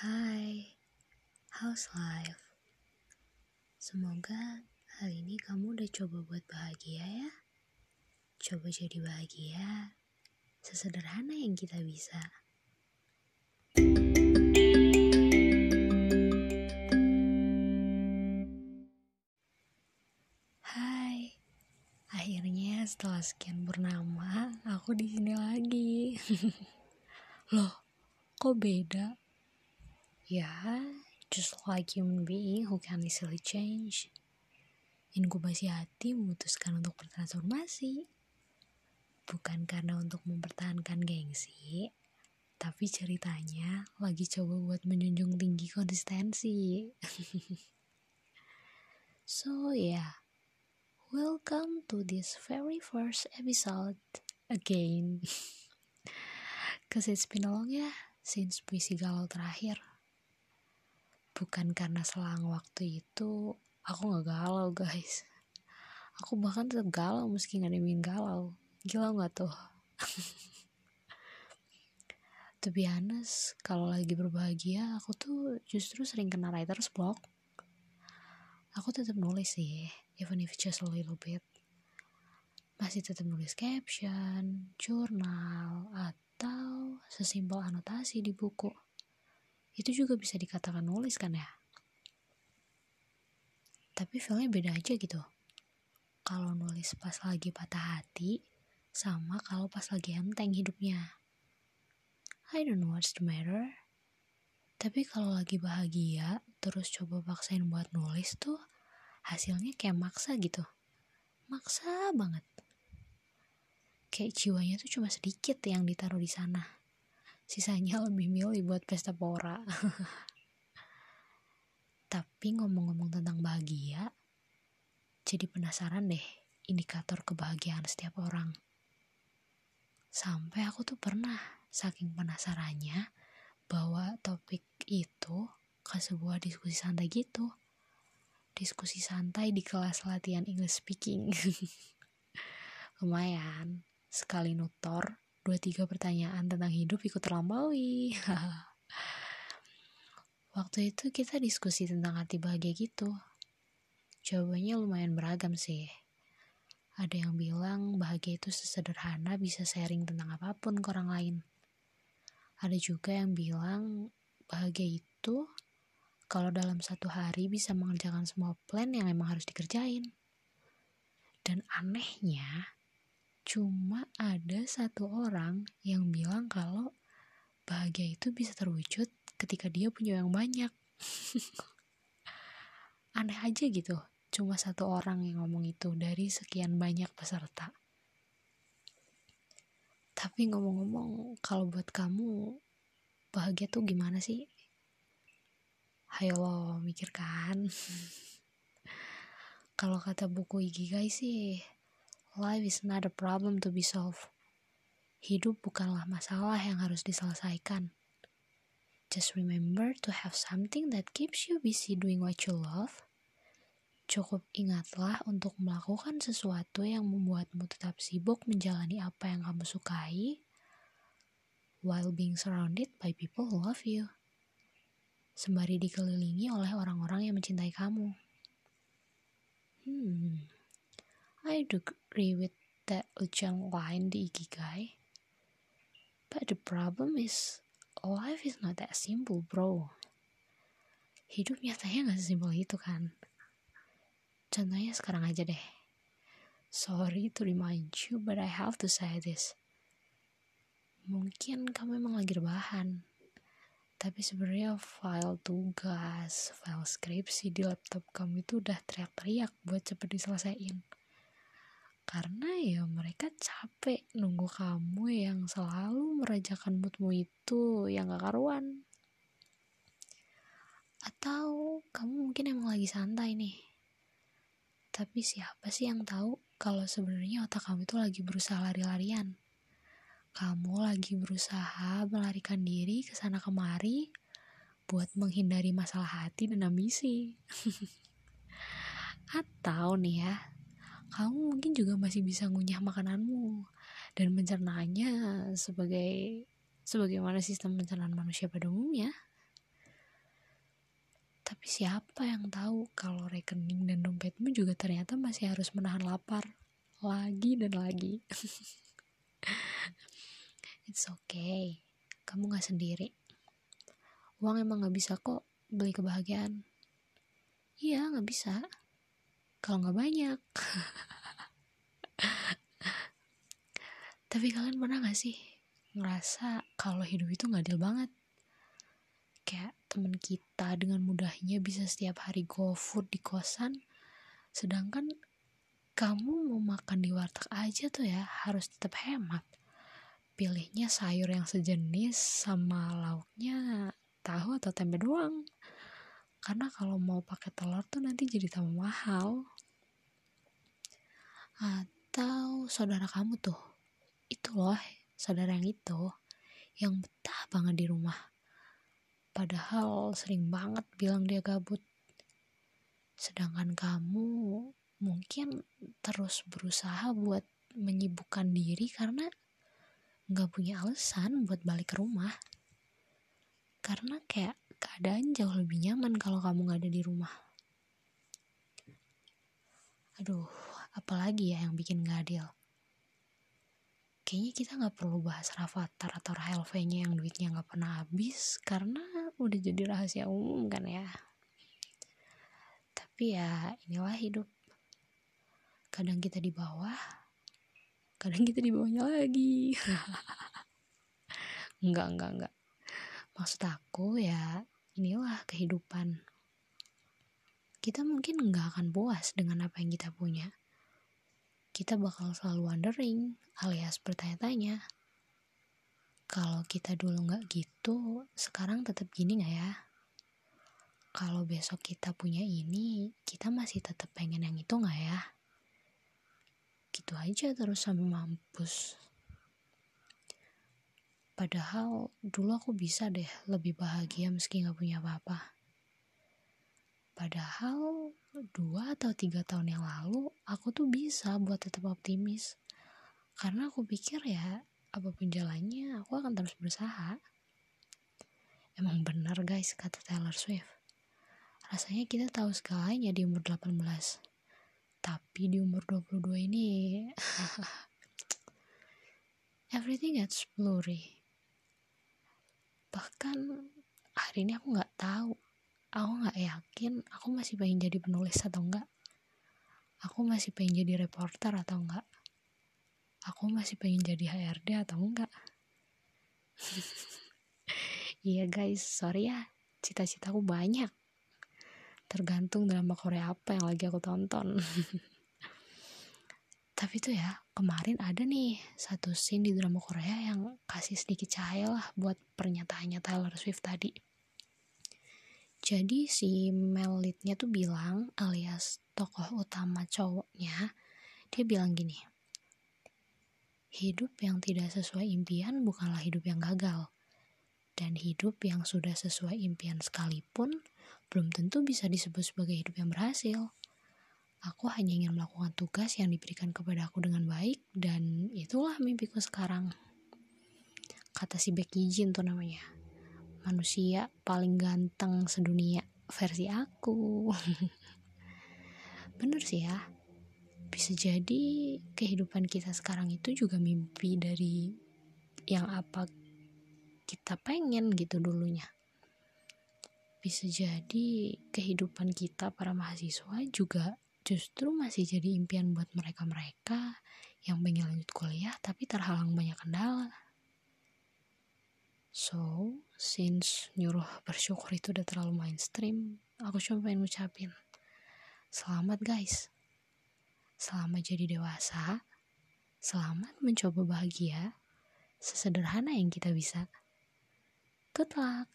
Hai, how's life? Semoga hari ini kamu udah coba buat bahagia ya. Coba jadi bahagia, sesederhana yang kita bisa. Hai, akhirnya setelah sekian purnama, aku di sini lagi. Loh, kok beda? Ya, just like human being who can easily change. Inkubasi hati memutuskan untuk bertransformasi. Bukan karena untuk mempertahankan gengsi, tapi ceritanya lagi coba buat menjunjung tinggi konsistensi. so yeah, welcome to this very first episode again. Cause it's been long ya since puisi galau terakhir. Bukan karena selang waktu itu aku gak galau guys. Aku bahkan tetap galau meski gak dimin galau. Gila gak tuh? to be honest, kalau lagi berbahagia aku tuh justru sering kena writer's block. Aku tetap nulis sih, even if just a little bit. Masih tetap nulis caption, jurnal, atau sesimpel anotasi di buku. Itu juga bisa dikatakan nulis kan ya? Tapi feelnya beda aja gitu. Kalau nulis pas lagi patah hati, sama kalau pas lagi enteng hidupnya. I don't know what's the matter. Tapi kalau lagi bahagia, terus coba paksain buat nulis tuh, hasilnya kayak maksa gitu. Maksa banget. Kayak jiwanya tuh cuma sedikit yang ditaruh di sana. Sisanya lebih milih buat pesta pora. Tapi ngomong-ngomong tentang bahagia, jadi penasaran deh indikator kebahagiaan setiap orang. Sampai aku tuh pernah saking penasarannya bawa topik itu ke sebuah diskusi santai gitu. Diskusi santai di kelas latihan English speaking. Lumayan, sekali nutor, dua tiga pertanyaan tentang hidup ikut terlampaui. Waktu itu kita diskusi tentang arti bahagia gitu. Jawabannya lumayan beragam sih. Ada yang bilang bahagia itu sesederhana bisa sharing tentang apa pun ke orang lain. Ada juga yang bilang bahagia itu kalau dalam satu hari bisa mengerjakan semua plan yang emang harus dikerjain. Dan anehnya, cuma ada satu orang yang bilang kalau bahagia itu bisa terwujud ketika dia punya yang banyak. Aneh aja gitu, cuma satu orang yang ngomong itu dari sekian banyak peserta. Tapi ngomong-ngomong, kalau buat kamu, bahagia tuh gimana sih? Hayo lo mikir kan? kalau kata buku Ikigai sih, life is not a problem to be solved. Hidup bukanlah masalah yang harus diselesaikan. Just remember to have something that keeps you busy doing what you love. Cukup ingatlah untuk melakukan sesuatu yang membuatmu tetap sibuk menjalani apa yang kamu sukai, while being surrounded by people who love you. Sembari dikelilingi oleh orang-orang yang mencintai kamu. Hmm, I do agree with that ujang line di Ikigai. But the problem is, life is not that simple, bro. Hidup nyatanya gak sesimpel itu kan. Contohnya sekarang aja deh. Sorry to remind you, but I have to say this. Mungkin kamu emang lagi rebahan. Tapi sebenarnya file tugas, file skripsi di laptop kamu itu udah teriak-teriak buat cepet diselesaikan karena ya mereka capek nunggu kamu yang selalu merajakan moodmu itu yang gak karuan. Atau kamu mungkin emang lagi santai nih. Tapi siapa sih yang tahu kalau sebenarnya otak kamu itu lagi berusaha lari-larian? Kamu lagi berusaha melarikan diri ke sana kemari buat menghindari masalah hati dan ambisi. Atau nih ya kamu mungkin juga masih bisa ngunyah makananmu dan mencernanya sebagai sebagaimana sistem pencernaan manusia pada umumnya. Tapi siapa yang tahu kalau rekening dan dompetmu juga ternyata masih harus menahan lapar lagi dan lagi. It's okay, kamu gak sendiri. Uang emang gak bisa kok beli kebahagiaan. Iya, gak bisa. Kalau gak banyak. Tapi kalian pernah gak sih ngerasa kalau hidup itu gak adil banget? Kayak temen kita dengan mudahnya bisa setiap hari go food di kosan, sedangkan kamu mau makan di warteg aja tuh ya harus tetap hemat. Pilihnya sayur yang sejenis sama lauknya tahu atau tempe doang. Karena kalau mau pakai telur tuh nanti jadi tambah mahal. Atau saudara kamu tuh itu loh saudara yang itu yang betah banget di rumah. Padahal sering banget bilang dia gabut. Sedangkan kamu mungkin terus berusaha buat menyibukkan diri karena nggak punya alasan buat balik ke rumah. Karena kayak keadaan jauh lebih nyaman kalau kamu nggak ada di rumah aduh apalagi ya yang bikin gak adil kayaknya kita nggak perlu bahas Rafathar atau Rahel V-nya yang duitnya nggak pernah habis karena udah jadi rahasia umum kan ya. Tapi ya inilah hidup. Kadang kita di bawah, kadang kita di bawahnya lagi. enggak, enggak, enggak. Maksud aku ya inilah kehidupan. Kita mungkin nggak akan puas dengan apa yang kita punya kita bakal selalu wondering alias bertanya-tanya. Kalau kita dulu nggak gitu, sekarang tetap gini nggak ya? Kalau besok kita punya ini, kita masih tetap pengen yang itu nggak ya? Gitu aja terus sampai mampus. Padahal dulu aku bisa deh lebih bahagia meski nggak punya apa-apa. Padahal dua atau tiga tahun yang lalu aku tuh bisa buat tetap optimis. Karena aku pikir ya apa pun jalannya aku akan terus berusaha. Emang benar guys kata Taylor Swift. Rasanya kita tahu segalanya di umur 18. Tapi di umur 22 ini everything gets blurry. Bahkan hari ini aku nggak tahu. Aku nggak yakin aku masih pengen jadi penulis atau enggak aku masih pengen jadi reporter atau enggak aku masih pengen jadi HRD atau enggak iya guys. Sorry ya. Cita-citaku banyak. Tergantung drama Korea apa yang lagi aku tonton tapi tuh ya kemarin ada nih satu scene di drama Korea yang kasih sedikit cahaya lah buat pernyataannya Taylor Swift tadi jadi si Melitnya tuh bilang alias tokoh utama cowoknya dia bilang gini hidup yang tidak sesuai impian bukanlah hidup yang gagal dan hidup yang sudah sesuai impian sekalipun belum tentu bisa disebut sebagai hidup yang berhasil. Aku hanya ingin melakukan tugas yang diberikan kepada aku dengan baik dan itulah mimpiku sekarang. Kata si Becky Jin tuh namanya. Manusia paling ganteng sedunia versi aku. Bener sih ya. Bisa jadi kehidupan kita sekarang itu juga mimpi dari yang apa kita pengen gitu dulunya. Bisa jadi kehidupan kita para mahasiswa juga justru masih jadi impian buat mereka-mereka yang pengen lanjut kuliah tapi terhalang banyak kendala So, since nyuruh bersyukur itu udah terlalu mainstream, aku cuma pengen ngucapin selamat guys. Selamat jadi dewasa. Selamat mencoba bahagia. Sesederhana yang kita bisa. Good luck.